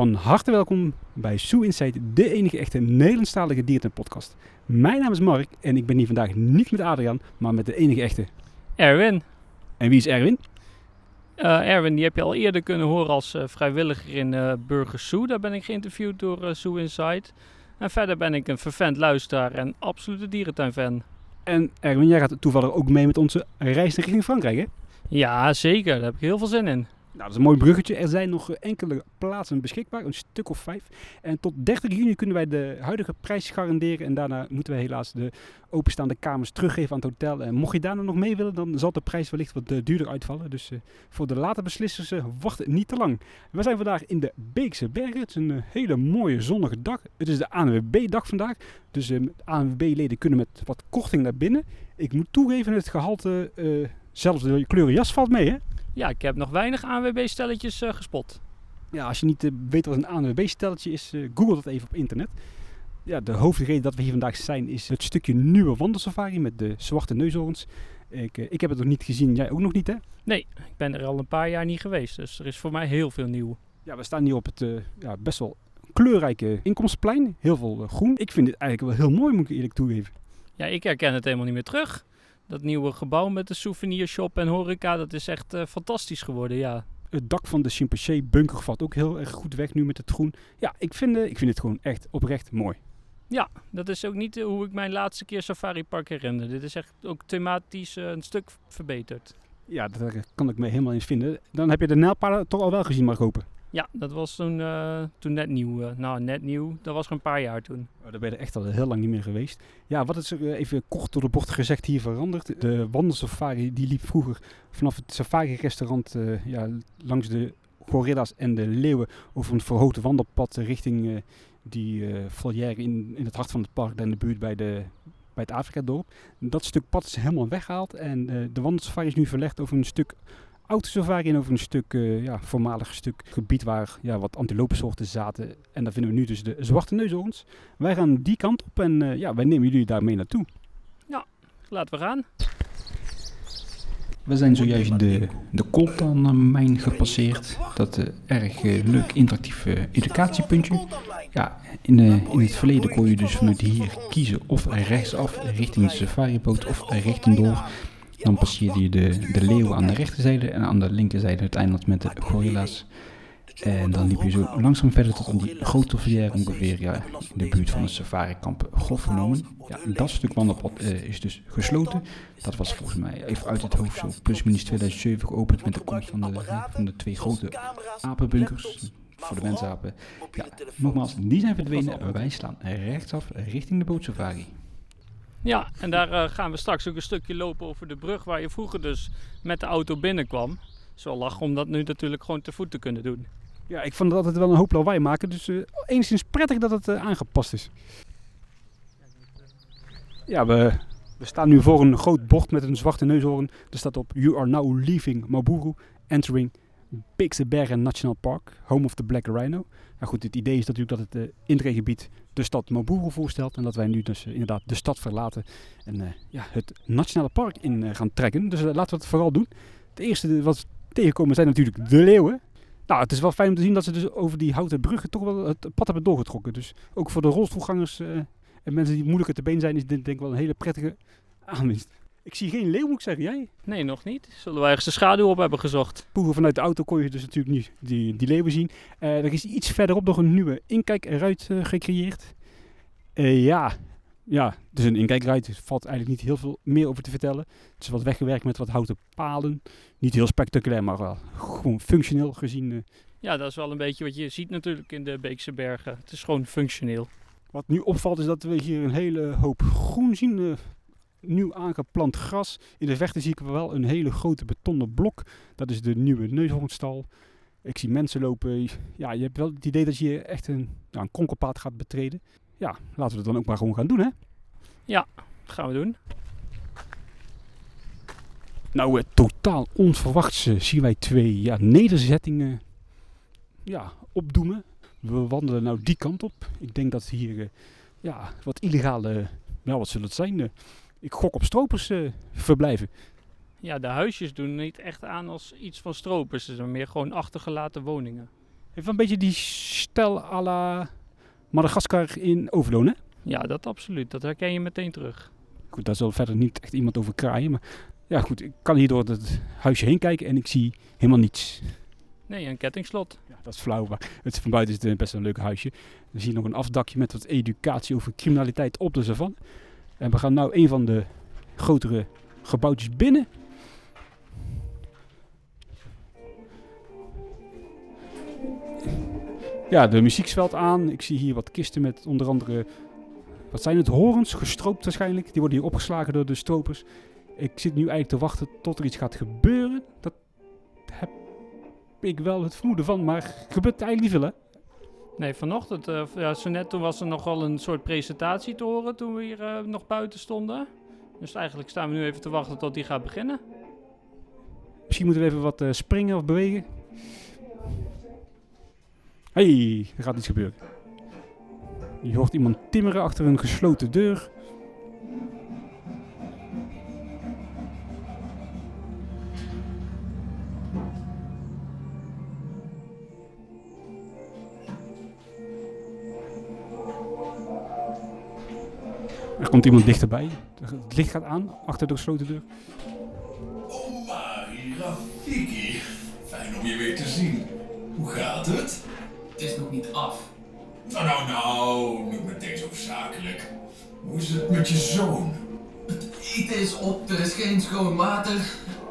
Van harte welkom bij Zoo Inside, de enige echte Nederlandstalige dierenpodcast. Mijn naam is Mark en ik ben hier vandaag niet met Adriaan, maar met de enige echte. Erwin. En wie is Erwin? Uh, Erwin, die heb je al eerder kunnen horen als uh, vrijwilliger in uh, Burger Zoo. Daar ben ik geïnterviewd door Zoo Inside. En verder ben ik een vervent luisteraar en absolute dierentuinfan. En Erwin, jij gaat toevallig ook mee met onze reis richting Frankrijk, hè? Ja, zeker. Daar heb ik heel veel zin in. Nou, dat is een mooi bruggetje. Er zijn nog enkele plaatsen beschikbaar, een stuk of vijf. En tot 30 juni kunnen wij de huidige prijs garanderen. En daarna moeten wij helaas de openstaande kamers teruggeven aan het hotel. En mocht je daarna nog mee willen, dan zal de prijs wellicht wat uh, duurder uitvallen. Dus uh, voor de late beslissers, uh, wacht niet te lang. We zijn vandaag in de Beekse Bergen. Het is een hele mooie zonnige dag. Het is de ANWB-dag vandaag. Dus ANWB-leden kunnen met wat korting naar binnen. Ik moet toegeven, het gehalte, zelfs de kleuren jas valt mee hè? Ja, ik heb nog weinig ANWB-stelletjes uh, gespot. Ja, als je niet uh, weet wat een ANWB-stelletje is, uh, google dat even op internet. Ja, de hoofdreden dat we hier vandaag zijn is het stukje nieuwe wandelsafari met de zwarte neushoorns. Ik, ik heb het nog niet gezien, jij ook nog niet hè? Nee, ik ben er al een paar jaar niet geweest, dus er is voor mij heel veel nieuw. Ja, we staan hier op het ja, best wel kleurrijke inkomstenplein. Heel veel groen. Ik vind dit eigenlijk wel heel mooi, moet ik eerlijk toegeven. Ja, ik herken het helemaal niet meer terug dat nieuwe gebouw met de souvenirshop en horeca, dat is echt uh, fantastisch geworden, ja. Het dak van de Chimpaché bunker valt ook heel erg goed weg nu met het groen. Ja, ik vind, uh, ik vind het gewoon echt oprecht mooi. Ja, dat is ook niet uh, hoe ik mijn laatste keer Safari Park herinner. Dit is echt ook thematisch een stuk verbeterd. Ja, daar kan ik me helemaal in vinden. Dan heb je de nijlpaarden toch al wel gezien, maar hopen. Ja, dat was toen, uh, toen net nieuw. Uh, nou, net nieuw. Dat was een paar jaar toen. Oh, daar ben je echt al heel lang niet meer geweest. Ja, wat is er uh, even kort door de bocht gezegd hier veranderd? De wandelsafari die liep vroeger vanaf het safari-restaurant ja, langs de gorilla's en de leeuwen over een verhoogde wandelpad richting die volière in, in het hart van het park en de buurt bij de bij het Afrika-dorp. Dat stuk pad is helemaal weggehaald en de wandelsafari is nu verlegd over een stuk autosafari in over een stuk, uh, ja, voormalig stuk gebied waar ja, wat antilopensoorten zaten. En daar vinden we nu dus de zwarte neushoorns. Wij gaan die kant op en uh, ja, wij nemen jullie daarmee naartoe. Ja, laten we gaan. We zijn zojuist de, de Coltan-mijn gepasseerd. Dat uh, erg leuk interactief educatiepuntje. Ja, in, in het verleden kon je dus vanuit hier kiezen of rechtsaf richting de safariboot of richting door. Dan passeerde je de, de leeuwen aan de rechterzijde en aan de linkerzijde uiteindelijk met de gorilla's. En dan liep je zo langzaam verder tot aan die grote volière ongeveer ja, in de buurt van het safari-kamp Goffernomen. Ja, dat stuk wandelpad uh, is dus gesloten. Dat was volgens mij even uit het hoofd zo plusminus 2007 geopend met de komst van de, van de twee grote apenbunkers. Voor de mensapen. Ja, nogmaals, die zijn verdwenen. Wij slaan rechtsaf richting de bootsafari. Ja, en daar uh, gaan we straks ook een stukje lopen over de brug waar je vroeger dus met de auto binnenkwam. Zo lachen om dat nu natuurlijk gewoon te voet te kunnen doen. Ja, ik vond dat het wel een hoop lawaai maken, dus uh, enigszins prettig dat het uh, aangepast is. Ja, we, we staan nu voor een groot bord met een zwarte neushoorn. Er staat op You are now leaving Maburu, entering Bigse Bergen National Park, home of the Black Rhino. Nou goed, het idee is natuurlijk dat het uh, de stad Maburu voorstelt. En dat wij nu dus uh, inderdaad de stad verlaten en uh, ja, het nationale park in gaan trekken. Dus laten we het vooral doen. Het eerste wat we tegenkomen zijn natuurlijk de leeuwen. Nou, het is wel fijn om te zien dat ze dus over die houten bruggen toch wel het pad hebben doorgetrokken. Dus ook voor de rolstoelgangers en mensen die moeilijker te been zijn, is dit denk ik wel een hele prettige aanwinst. Ik zie geen leeuw, moet ik zeggen. Jij? Nee, nog niet. Zullen we ergens de schaduw op hebben gezocht? Vroeger vanuit de auto kon je dus natuurlijk niet die, die leeuwen zien. Uh, er is iets verderop nog een nieuwe inkijkruit uh, gecreëerd. Uh, ja, ja, dus een inkijkruit. Er valt eigenlijk niet heel veel meer over te vertellen. Het is wat weggewerkt met wat houten palen. Niet heel spectaculair, maar wel gewoon functioneel gezien. Ja, dat is wel een beetje wat je ziet natuurlijk in de Beekse Bergen. Het is gewoon functioneel. Wat nu opvalt is dat we hier een hele hoop groen zien nieuw aangeplant gras. In de vechten zie ik wel een hele grote betonnen blok. Dat is de nieuwe neushoornstal. Ik zie mensen lopen. Ja, je hebt wel het idee dat je echt een, ja, een kronkelpaad gaat betreden. Ja, laten we dat dan ook maar gewoon gaan doen, hè? Ja, dat gaan we doen. Nou, uh, totaal onverwachts zien wij twee ja, nederzettingen ja, opdoemen. We wandelen nou die kant op. Ik denk dat hier uh, ja, wat illegale, nou wat zullen het zijn, ik gok op stropers uh, verblijven. Ja, de huisjes doen niet echt aan als iets van stropers. Het zijn meer gewoon achtergelaten woningen. Heeft wel een beetje die stijl à la Madagaskar in Overloon, hè? Ja, dat absoluut. Dat herken je meteen terug. Goed, daar zal verder niet echt iemand over kraaien. Maar ja, goed, ik kan hier door het huisje heen kijken en ik zie helemaal niets. Nee, een kettingslot. Ja, dat is flauw, maar het, van buiten is het best een leuk huisje. We zien nog een afdakje met wat educatie over criminaliteit op de savanne. En we gaan nu een van de grotere gebouwtjes binnen. Ja, de muziekveld aan. Ik zie hier wat kisten met onder andere, wat zijn het, horens, gestroopt waarschijnlijk. Die worden hier opgeslagen door de stropers. Ik zit nu eigenlijk te wachten tot er iets gaat gebeuren. Dat heb ik wel het vermoeden van, maar gebeurt eigenlijk niet veel, hè? Nee, vanochtend, uh, ja, zo net toen was er nog wel een soort presentatie te horen toen we hier uh, nog buiten stonden. Dus eigenlijk staan we nu even te wachten tot die gaat beginnen. Misschien moeten we even wat uh, springen of bewegen. hey, er gaat iets gebeuren. Je hoort iemand timmeren achter een gesloten deur. Komt iemand dichterbij. Het licht gaat aan achter de gesloten deur. Omari Rafiki. Fijn om je weer te zien. Hoe gaat het? Het is nog niet af. Nou, nou, nou. Niet meteen zo zakelijk. Hoe is het met je zoon? Het eten is op, er is geen schoon water.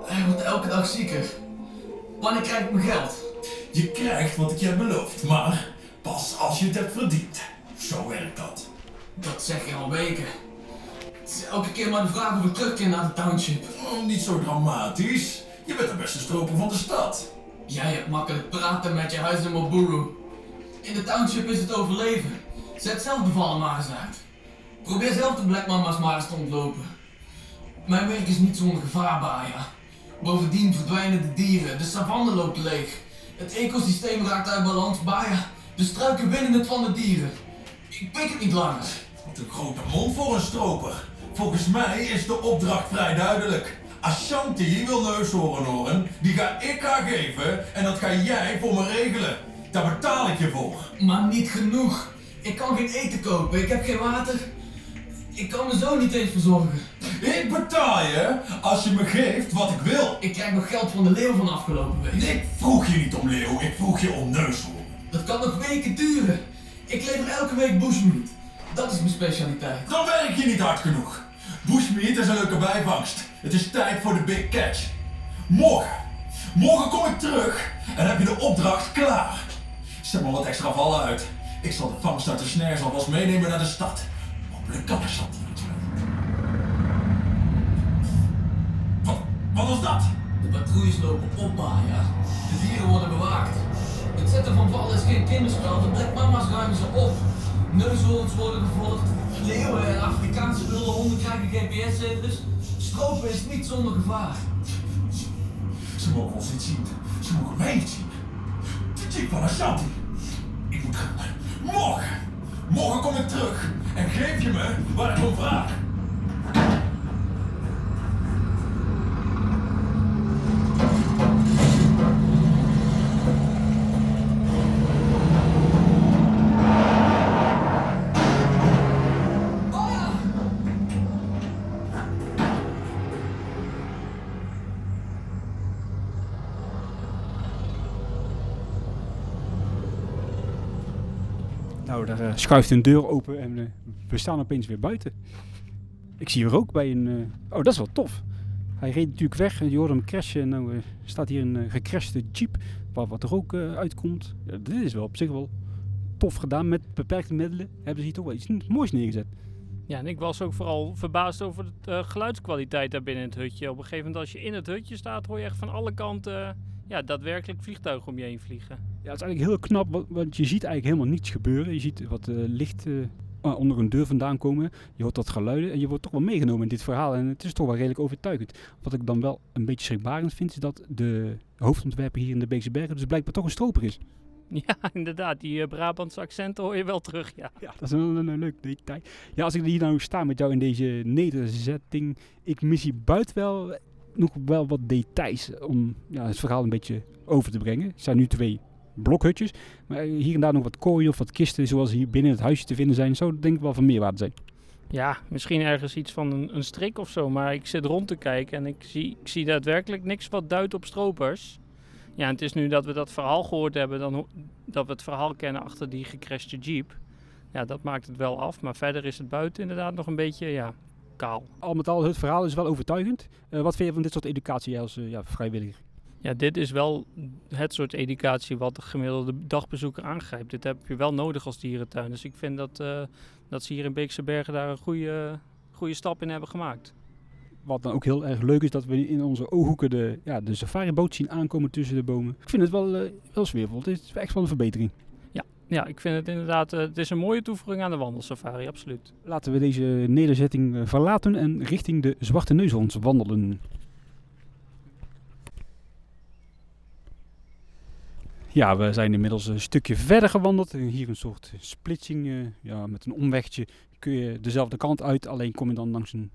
Hij wordt elke dag zieker. Wanneer krijg ik mijn geld? Je krijgt wat ik je heb beloofd, maar pas als je het hebt verdiend. Zo werkt dat. Dat zeg je al weken. Het is elke keer maar de vraag of ik terugkeer naar de township. Oh, niet zo dramatisch. Je bent de beste stroper van de stad. Jij hebt makkelijk praten met je huis in Moburu. In de township is het overleven. Zet zelf de vallen maar eens uit. Probeer zelf de Black Mama's maar eens te ontlopen. Mijn werk is niet zonder gevaar, Baya. Bovendien verdwijnen de dieren, de savanne loopt leeg. Het ecosysteem raakt uit balans, Baya. De struiken winnen het van de dieren. Ik pik het niet langer. Wat een grote mond voor een stroper. Volgens mij is de opdracht vrij duidelijk. Ashanti wil neushoorn horen, die ga ik haar geven en dat ga jij voor me regelen. Daar betaal ik je voor. Maar niet genoeg. Ik kan geen eten kopen, ik heb geen water. Ik kan me zo niet eens verzorgen. Ik betaal je als je me geeft wat ik wil. Ik krijg nog geld van de leeuw van afgelopen week. Ik vroeg je niet om leeuw, ik vroeg je om neushoorn. Dat kan nog weken duren. Ik lever elke week bushmeat. Dat is mijn specialiteit. Dan werk je niet hard genoeg. Bushmeat is een leuke bijvangst. Het is tijd voor de big catch. Morgen. Morgen kom ik terug en heb je de opdracht klaar. Zet maar wat extra vallen uit. Ik zal de vangst uit de snares meenemen naar de stad. Hopelijk kan er zat Wat, was dat? De patrouilles lopen op, Maya. De dieren worden bewaakt. Het zetten van vallen is geen kinderspel. De Black Mama's ruimen ze op. Neushoorns worden gevolgd. Leeuwen en Afrikaanse wilde honden krijgen GPS-zenders. Stropen is niet zonder gevaar. Ze mogen ons niet zien. Ze mogen mij niet zien. Van Ashanti. Ik moet gaan. Morgen. Morgen kom ik terug. En geef je me waar ik om vraag. Uh, schuift een deur open en uh, we staan opeens weer buiten. Ik zie rook bij een... Uh, oh, dat is wel tof. Hij reed natuurlijk weg en je hoorde hem crashen. En nou staat hier een gecrashte jeep waar wat rook uitkomt. Ja, dit is wel op zich wel tof gedaan. Met beperkte middelen hebben ze hier toch wel iets moois neergezet. Ja, en ik was ook vooral verbaasd over de geluidskwaliteit daar binnen het hutje. Op een gegeven moment als je in het hutje staat hoor je echt van alle kanten ja, daadwerkelijk vliegtuigen om je heen vliegen. Ja, het is eigenlijk heel knap, want je ziet eigenlijk helemaal niets gebeuren. Je ziet wat uh, licht uh, onder een deur vandaan komen. Je hoort dat geluiden en je wordt toch wel meegenomen in dit verhaal. En het is toch wel redelijk overtuigend. Wat ik dan wel een beetje schrikbarend vind, is dat de hoofdontwerper hier in de Beekse Bergen dus blijkbaar toch een stroper is. Ja, inderdaad. Die uh, Brabantse accenten hoor je wel terug, ja. Ja, dat is een, een, een, leuk detail. Ja, als ik hier nou sta met jou in deze nederzetting, ik mis hier buiten wel nog wel wat details om ja, het verhaal een beetje over te brengen. Er zijn nu twee blokhutjes. Maar hier en daar nog wat kooien of wat kisten zoals hier binnen het huisje te vinden zijn. Zou denk ik wel van meerwaarde zijn. Ja, misschien ergens iets van een, strik of zo. Maar ik zit rond te kijken en ik zie, ik zie daadwerkelijk niks wat duidt op stropers. Ja, en het is nu dat we dat verhaal gehoord hebben, dan, dat we het verhaal kennen achter die gecrashte jeep. Ja, dat maakt het wel af. Maar verder is het buiten inderdaad nog een beetje, ja, kaal. Al met al, het verhaal is wel overtuigend. Eh, wat vind je van dit soort educatie als eh, ja, vrijwilliger? Ja, dit is wel het soort educatie wat de gemiddelde dagbezoeker aangrijpt. Dit heb je wel nodig als dierentuin. Dus ik vind dat, eh, dat ze hier in Beekse Bergen daar een goede, goede stap in hebben gemaakt. Wat dan ook heel erg leuk is, dat we in onze ooghoeken de, ja, de safariboot zien aankomen tussen de bomen. Ik vind het wel, eh, wel sfeervol. Het is echt wel een verbetering. Ja, ik vind het inderdaad, eh, het is een mooie toevoeging aan de wandelsafari, absoluut. Laten we deze nederzetting eh, verlaten en richting de Zwarte Neushoorns wandelen. Ja, we zijn inmiddels een stukje verder gewandeld. Hier een soort splitsing. eh, ja, met een omwegje kun je dezelfde kant uit. Alleen kom je dan langs een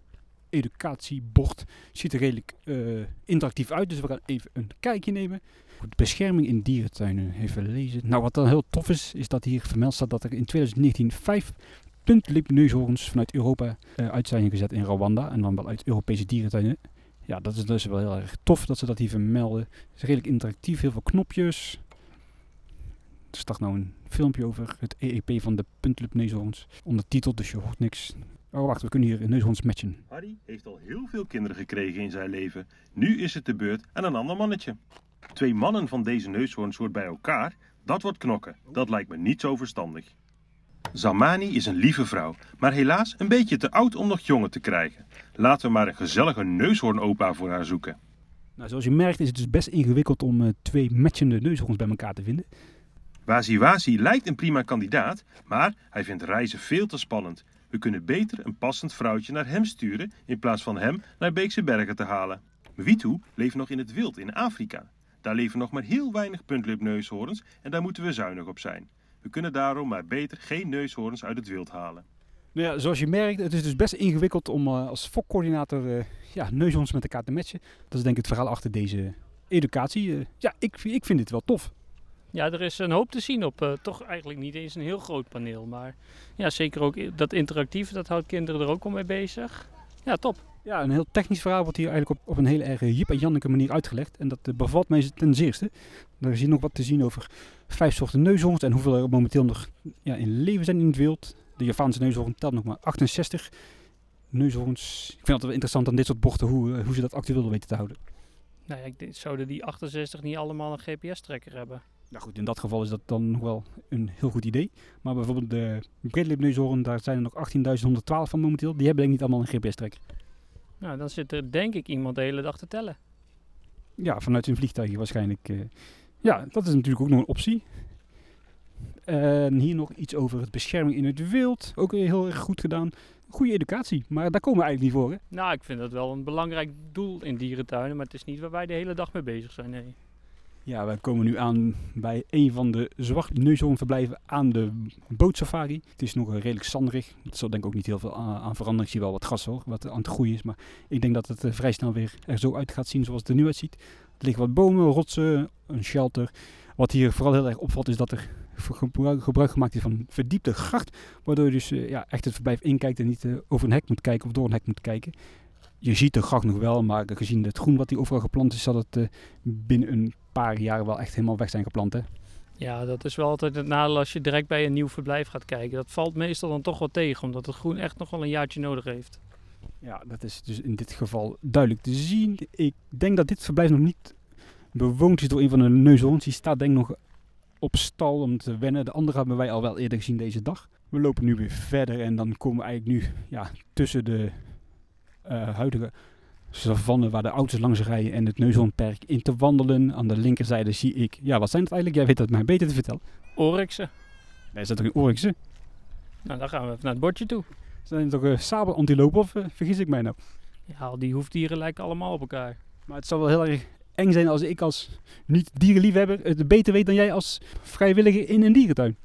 educatiebord. Ziet er redelijk eh, interactief uit, dus we gaan even een kijkje nemen. Bescherming in dierentuinen, even lezen. Nou, wat dan heel tof is, is dat hier vermeld staat dat er in 2019 vijf puntlipneushoorns vanuit Europa eh, uit zijn gezet in Rwanda. En dan wel uit Europese dierentuinen. Ja, dat is dus wel heel erg tof dat ze dat hier vermelden. Het is redelijk interactief, heel veel knopjes. Er staat nou een filmpje over het EEP van de puntlipneushoorns. Ondertiteld, dus je hoort niks. Oh, wacht, we kunnen hier neushoorns matchen. Harry heeft al heel veel kinderen gekregen in zijn leven. Nu is het de beurt aan een ander mannetje. Twee mannen van deze neushoornsoort bij elkaar, dat wordt knokken. Dat lijkt me niet zo verstandig. Zamani is een lieve vrouw, maar helaas een beetje te oud om nog jongen te krijgen. Laten we maar een gezellige neushoornopa voor haar zoeken. Nou, zoals je merkt is het dus best ingewikkeld om eh, twee matchende neushoorns bij elkaar te vinden. Waziwazi lijkt een prima kandidaat, maar hij vindt reizen veel te spannend. We kunnen beter een passend vrouwtje naar hem sturen in plaats van hem naar Beekse Bergen te halen. Mwitu leeft nog in het wild in Afrika. Daar leven nog maar heel weinig puntlipneushoorns en daar moeten we zuinig op zijn. We kunnen daarom maar beter geen neushoorns uit het wild halen. Nou ja, zoals je merkt, het is dus best ingewikkeld om eh, als fokcoördinator eh, ja, neushoorns met elkaar te matchen. Dat is denk ik het verhaal achter deze educatie. Eh, ja, ik, ik vind dit wel tof. Ja, er is een hoop te zien op eh, toch eigenlijk niet eens een heel groot paneel. Maar ja, zeker ook dat interactieve, dat houdt kinderen er ook al mee bezig. Ja, top. Ja, een heel technisch verhaal wordt hier eigenlijk op, op een hele erg Jip en Janneke manier uitgelegd. En dat eh, bevalt mij ten zeerste. Er is hier nog wat te zien over vijf soorten neushoorns en hoeveel er momenteel nog ja, in leven zijn in het wild. De Javaanse neushoorn telt nog maar 68 neushoorns. Ik vind het wel interessant aan dit soort bochten hoe, eh, hoe ze dat actueel weten te houden. Nou ja, ik denk, zouden die 68 niet allemaal een GPS-trekker hebben? Nou goed, in dat geval is dat dan nog wel een heel goed idee. Maar bijvoorbeeld de breedlipneushoorn, daar zijn er nog 18.112 van momenteel. Die hebben denk ik niet allemaal een GPS-trekker. Nou, dan zit er denk ik iemand de hele dag te tellen. Ja, vanuit hun vliegtuigje waarschijnlijk. eh. ja, dat is natuurlijk ook nog een optie. En hier nog iets over het bescherming in het wild. Ook weer heel erg goed gedaan. Goede educatie, maar daar komen we eigenlijk niet voor. Hè? Nou, ik vind dat wel een belangrijk doel in dierentuinen, maar het is niet waar wij de hele dag mee bezig zijn, nee. Ja, we komen nu aan bij een van de zwarte neushoornverblijven aan de bootsafari. Het is nog redelijk zanderig. Het zal denk ik ook niet heel veel aan, veranderen. Ik zie wel wat gras hoor, wat aan het groeien is. Maar ik denk dat het eh, vrij snel weer er zo uit gaat zien zoals het er nu uitziet. Er liggen wat bomen, rotsen, een shelter. Wat hier vooral heel erg opvalt is dat er gebruik, gemaakt is van verdiepte gracht. Waardoor je dus eh, ja, echt het verblijf inkijkt en niet eh, over een hek moet kijken of door een hek moet kijken. Je ziet de gracht nog wel, maar gezien het groen wat hier overal geplant is, zal het binnen een paar jaar wel echt helemaal weg zijn geplant. Hè? Ja, dat is wel altijd het nadeel als je direct bij een nieuw verblijf gaat kijken. Dat valt meestal dan toch wel tegen, omdat het groen echt nog wel een jaartje nodig heeft. Ja, dat is dus in dit geval duidelijk te zien. Ik denk dat dit verblijf nog niet bewoond is door een van de neushoorns. Die staat denk ik nog op stal om te wennen. De andere hebben wij al wel eerder gezien deze dag. We lopen nu weer verder en dan komen we eigenlijk nu ja, tussen de eh, huidige savanne waar de auto's langs rijden en het neushoornperk in te wandelen. Aan de linkerzijde zie ik, ja wat zijn het eigenlijk? Jij weet dat mij beter te vertellen. Oryxen. Nee, is dat toch een oryxen? Nou, dan gaan we even naar het bordje toe. Zijn het toch uh, sabelantilopen of eh, vergis ik mij nou? Ja, al die hoefdieren lijken allemaal op elkaar. Maar het zal wel heel erg eng zijn als ik als niet-dierenliefhebber het beter weet dan jij als vrijwilliger in een dierentuin.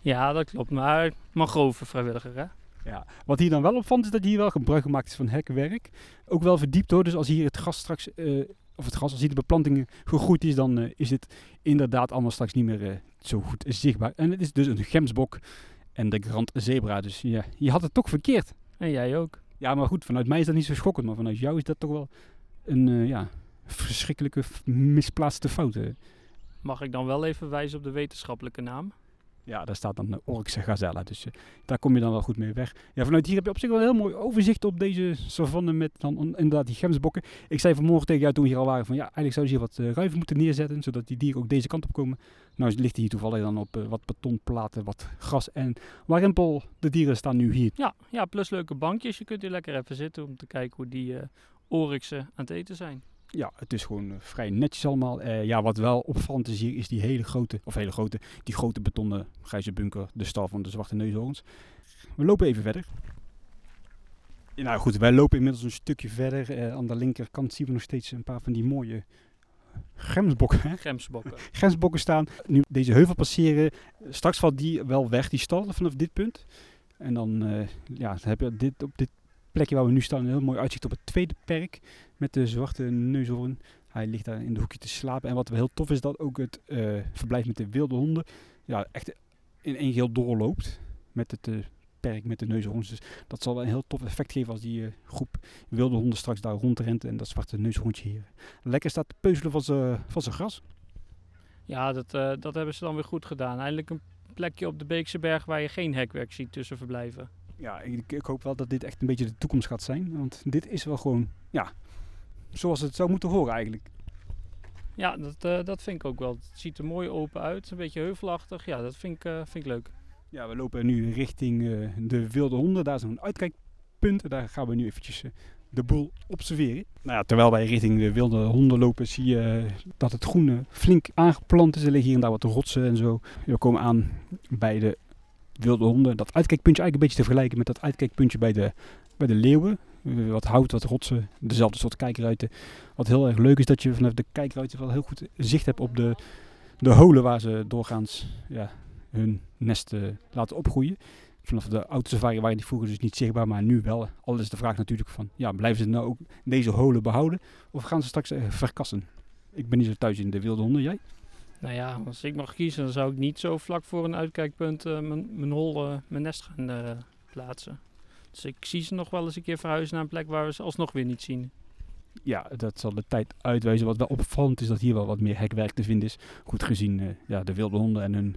Ja, dat klopt. Maar mangrove vrijwilliger, hè? Ja. Wat hier dan wel opvalt is dat hier wel gebruik gemaakt is van hekwerk. Ook wel verdiept hoor. Dus als hier het gras straks, eh, of het gras, als die de beplanting gegroeid is, dan eh, is het inderdaad allemaal straks niet meer eh, zo goed zichtbaar. En het is dus een gemsbok en de Grand Zebra. Dus ja, je had het toch verkeerd. En jij ook. Ja, maar goed, vanuit mij is dat niet zo schokkend, maar vanuit jou is dat toch wel een ja, verschrikkelijke misplaatste fout. Mag ik dan wel even wijzen op de wetenschappelijke naam? Ja, daar staat dan de Oryx gazella, dus eh, daar kom je dan wel goed mee weg. Ja, vanuit hier heb je op zich wel een heel mooi overzicht op deze savanne met dan inderdaad die gemsbokken. Ik zei vanmorgen tegen jou toen we hier al waren van ja, eigenlijk zouden ze hier wat eh, ruiven moeten neerzetten, zodat die dieren ook deze kant op komen. Nou ligt hier toevallig dan op eh, wat betonplaten, wat gras en warempel. De dieren staan nu hier. Ja, ja, plus leuke bankjes. Je kunt hier lekker even zitten om te kijken hoe die eh oryxen aan het eten zijn. Ja, het is gewoon eh, vrij netjes allemaal. Eh, ja, wat wel opvallend is hier, is die hele grote, of hele grote, die grote betonnen grijze bunker, de stal van de zwarte neushoorns. We lopen even verder. Ja, nou goed, wij lopen inmiddels een stukje verder. Eh, aan de linkerkant zien we nog steeds een paar van die mooie gemsbokken? Gemsbokken. grensbokken staan. Nu deze heuvel passeren, straks valt die wel weg, die stal vanaf dit punt. En dan ja, dan heb je dit, op dit plekje waar we nu staan een heel mooi uitzicht op het tweede perk met de zwarte neushoorn. Hij ligt daar in de hoekje te slapen. En wat heel tof is, dat ook het eh, verblijf met de wilde honden ja, echt in één geheel doorloopt met het eh, perk met de neushoorns. Dus dat zal wel een heel tof effect geven als die eh, groep wilde honden straks daar rondrent en dat zwarte neushoorntje hier lekker staat te peuzelen van zijn gras. Ja, dat, dat hebben ze dan weer goed gedaan. Eindelijk een plekje op de Beekse Berg waar je geen hekwerk ziet tussen verblijven. Ja, ik, ik hoop wel dat dit echt een beetje de toekomst gaat zijn. Want dit is wel gewoon, ja, zoals het zou moeten horen eigenlijk. Ja, dat, eh, dat vind ik ook wel. Het ziet er mooi open uit. Een beetje heuvelachtig. Ja, dat vind ik, eh, vind ik leuk. Ja, we lopen nu richting eh, de wilde honden. Daar is een uitkijkpunt. Daar gaan we nu eventjes de boel observeren. Nou ja, terwijl wij richting de wilde honden lopen, zie je dat het groen eh, flink aangeplant is. Er liggen hier en daar wat rotsen en zo. We komen aan bij de wilde honden. Dat uitkijkpuntje eigenlijk een beetje te vergelijken met dat uitkijkpuntje bij de, bij de leeuwen. Eh, Wat hout, wat rotsen, dezelfde soort kijkruiten. Wat heel erg leuk is dat je vanaf de kijkruiten wel heel goed zicht hebt op de, de holen waar ze doorgaans ja, hun nest eh, laten opgroeien. Vanaf de oude safari waren die vroeger dus niet zichtbaar, maar nu wel. Al is de vraag natuurlijk van, ja, blijven ze nou ook deze holen behouden? Of gaan ze straks eh, verkassen? Ik ben niet zo thuis in de wilde honden, jij? Nou ja, als ik mag kiezen, dan zou ik niet zo vlak voor een uitkijkpunt eh, mijn, hol, eh, mijn nest gaan eh, plaatsen. Dus ik zie ze nog wel eens een keer verhuizen naar een plek waar we ze alsnog weer niet zien. Ja, dat zal de tijd uitwijzen. Wat wel opvallend is dat hier wel wat meer hekwerk te vinden is. Goed gezien ja, de wilde honden en hun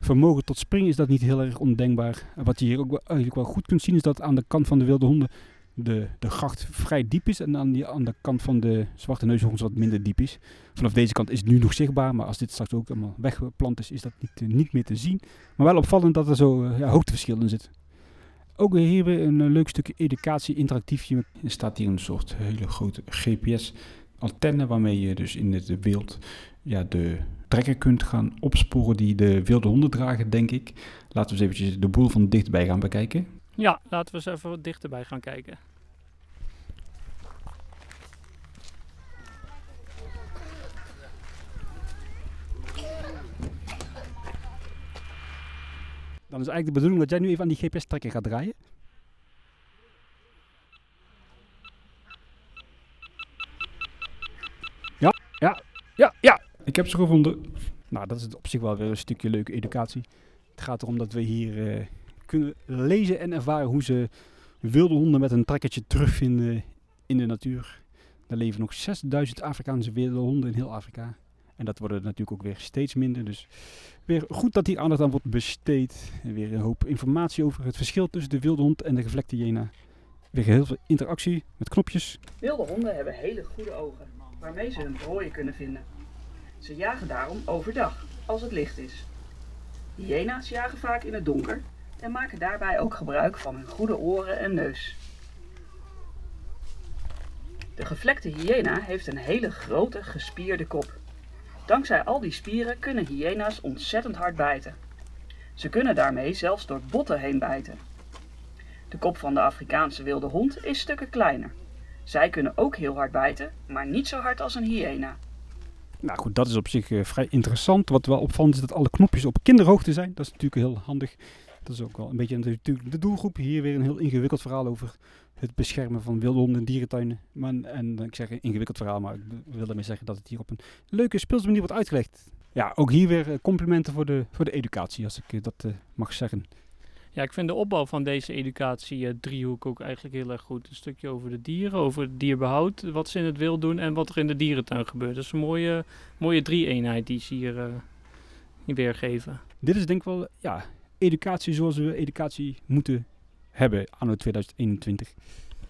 vermogen tot springen is dat niet heel erg ondenkbaar. En wat je hier ook eigenlijk wel goed kunt zien is dat aan de kant van de wilde honden de, de gracht vrij diep is. En aan, die, aan de kant van de zwarte neushoorns wat minder diep is. Vanaf deze kant is het nu nog zichtbaar. Maar als dit straks ook allemaal weggeplant is, is dat niet, eh, niet meer te zien. Maar wel opvallend dat er zo eh, ja, hoogteverschil in zit. Ook hier weer een eh, leuk stukje educatie, interactiefje. Er staat hier een soort hele grote GPS-antenne waarmee je dus in het wild ja, de trekker kunt gaan opsporen die de wilde honden dragen, denk ik. Laten we eens eventjes de boel van dichtbij gaan bekijken. Ja, laten we eens even wat dichterbij gaan kijken. Dan is eigenlijk de bedoeling dat jij nu even aan die GPS-trekker gaat draaien. Ja, ja, ja, ja. Ik heb ze gevonden. Nou, dat is op zich wel weer een stukje leuke educatie. Het gaat erom dat we hier eh, kunnen lezen en ervaren hoe ze wilde honden met een trekkertje terugvinden in de natuur. Er leven nog 6000 Afrikaanse wilde honden in heel Afrika. En dat worden natuurlijk ook weer steeds minder. Dus weer goed dat hier aandacht aan wordt besteed. En weer een hoop informatie over het verschil tussen de wilde hond en de gevlekte hyena. Weer heel veel interactie met knopjes. Wilde honden hebben hele goede ogen, waarmee ze hun prooien kunnen vinden. Ze jagen daarom overdag, als het licht is. Hyena's jagen vaak in het donker en maken daarbij ook gebruik van hun goede oren en neus. De gevlekte hyena heeft een hele grote gespierde kop. Dankzij al die spieren kunnen hyena's ontzettend hard bijten. Ze kunnen daarmee zelfs door botten heen bijten. De kop van de Afrikaanse wilde hond is stukken kleiner. Zij kunnen ook heel hard bijten, maar niet zo hard als een hyena. Nou goed, dat is op zich eh, vrij interessant. Wat wel opvallend is dat alle knopjes op kinderhoogte zijn. Dat is natuurlijk heel handig. Dat is ook wel een beetje natuurlijk de doelgroep. Hier weer een heel ingewikkeld verhaal over het beschermen van wilde honden in dierentuinen. Maar, en ik zeg een ingewikkeld verhaal, maar ik wil daarmee zeggen dat het hier op een leuke speelse manier wordt uitgelegd. Ja, ook hier weer eh, complimenten voor de, voor de educatie, als ik eh, dat eh, mag zeggen. Ja, ik vind de opbouw van deze educatie-driehoek ook eigenlijk heel erg goed. Een stukje over de dieren, over het dierbehoud, wat ze in het wild doen en wat er in de dierentuin gebeurt. Dat is een mooie, mooie drie-eenheid die ze hier, uh, hier weergeven. Dit is denk ik wel ja, educatie zoals we educatie moeten hebben anno 2021.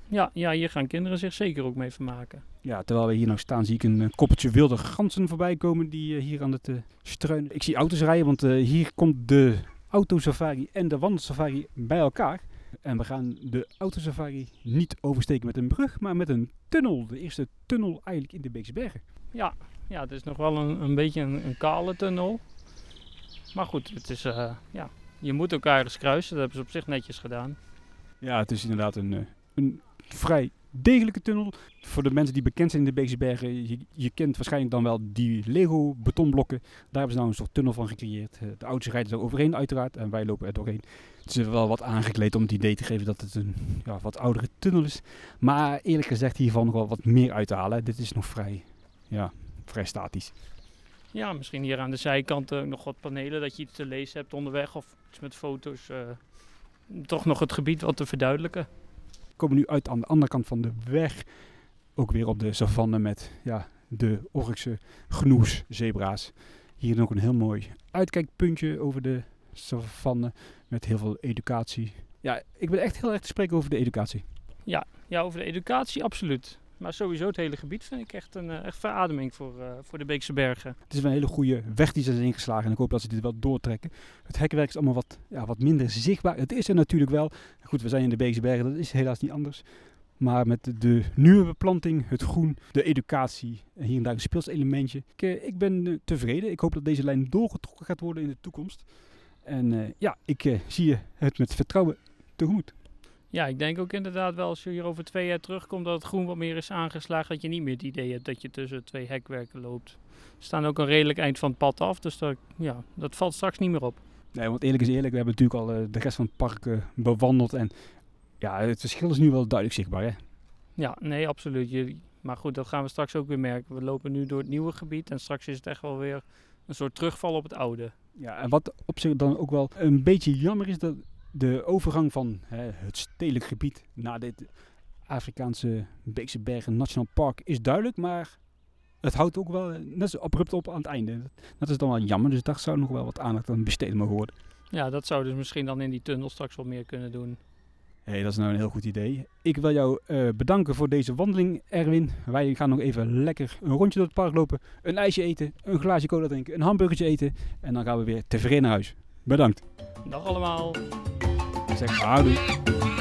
Ja, ja, hier gaan kinderen zich zeker ook mee vermaken. Ja, terwijl we hier nou staan, zie ik een, een koppeltje wilde ganzen voorbij komen die uh, hier aan het uh, struinen. Ik zie auto's rijden, want uh, hier komt de autosafari en de wandelsafari bij elkaar. En we gaan de autosafari niet oversteken met een brug, maar met een tunnel. De eerste tunnel eigenlijk in de Beekse Bergen. Ja, ja het is nog wel een, een beetje een, een, kale tunnel. Maar goed, het is, ja, je moet elkaar eens kruisen. Dat hebben ze op zich netjes gedaan. Ja, het is inderdaad een, een vrij degelijke tunnel. Voor de mensen die bekend zijn in de Beekse Bergen, je, kent waarschijnlijk dan wel die Lego betonblokken. Daar hebben ze nou een soort tunnel van gecreëerd. De auto's rijden er overheen uiteraard en wij lopen er doorheen. Het is wel wat aangekleed om het idee te geven dat het een ja, wat oudere tunnel is. Maar eerlijk gezegd hiervan nog wel wat meer uit te halen. Dit is nog vrij, ja, vrij statisch. Ja, misschien hier aan de zijkant uh, nog wat panelen dat je iets te lezen hebt onderweg of iets met foto's. Uh, toch nog het gebied wat te verduidelijken komen nu uit aan de andere kant van de weg. Ook weer op de savanne met ja, de Orkse gnoes zebra's. Hier nog een heel mooi uitkijkpuntje over de savanne met heel veel educatie. Ja, ik ben echt heel erg te spreken over de educatie. Ja, ja over de educatie absoluut. Maar sowieso het hele gebied vind ik echt een uh, echt verademing voor, uh, voor de Beekse Bergen. Het is een hele goede weg die ze zijn ingeslagen en ik hoop dat ze dit wel doortrekken. Het hekwerk is allemaal wat, ja, wat minder zichtbaar. Het is er natuurlijk wel. Goed, we zijn in de Beekse Bergen, dat is helaas niet anders. Maar met de, nieuwe beplanting, het groen, de educatie en hier en daar een speelselementje. Ik, ik ben tevreden. Ik hoop dat deze lijn doorgetrokken gaat worden in de toekomst. En ja, ik zie het met vertrouwen tegemoet. Ja, ik denk ook inderdaad wel als je hier over twee jaar terugkomt dat het groen wat meer is aangeslagen, dat je niet meer het idee hebt dat je tussen twee hekwerken loopt. We staan ook een redelijk eind van het pad af, dus dat, ja, dat valt straks niet meer op. Nee, want eerlijk is eerlijk, we hebben natuurlijk al uh, de rest van het park uh, bewandeld en ja, het verschil is nu wel duidelijk zichtbaar, hè? Ja, nee, absoluut. Je, maar goed, dat gaan we straks ook weer merken. We lopen nu door het nieuwe gebied en straks is het echt wel weer een soort terugval op het oude. Ja, en wat op zich dan ook wel een beetje jammer is, dat de overgang van hè, het stedelijk gebied naar dit Afrikaanse Beekse Bergen Nationaal Park is duidelijk, maar het houdt ook wel net zo abrupt op aan het einde. Dat is dan wel jammer, dus daar zou nog wel wat aandacht aan besteed mogen worden. Ja, dat zou dus misschien dan in die tunnel straks wat meer kunnen doen. Hé, hey, dat is nou een heel goed idee. Ik wil jou uh, bedanken voor deze wandeling, Erwin. Wij gaan nog even lekker een rondje door het park lopen, een ijsje eten, een glaasje cola drinken, een hamburgertje eten en dan gaan we weer tevreden naar huis. Bedankt. Dag allemaal. Ik zeg houdoe.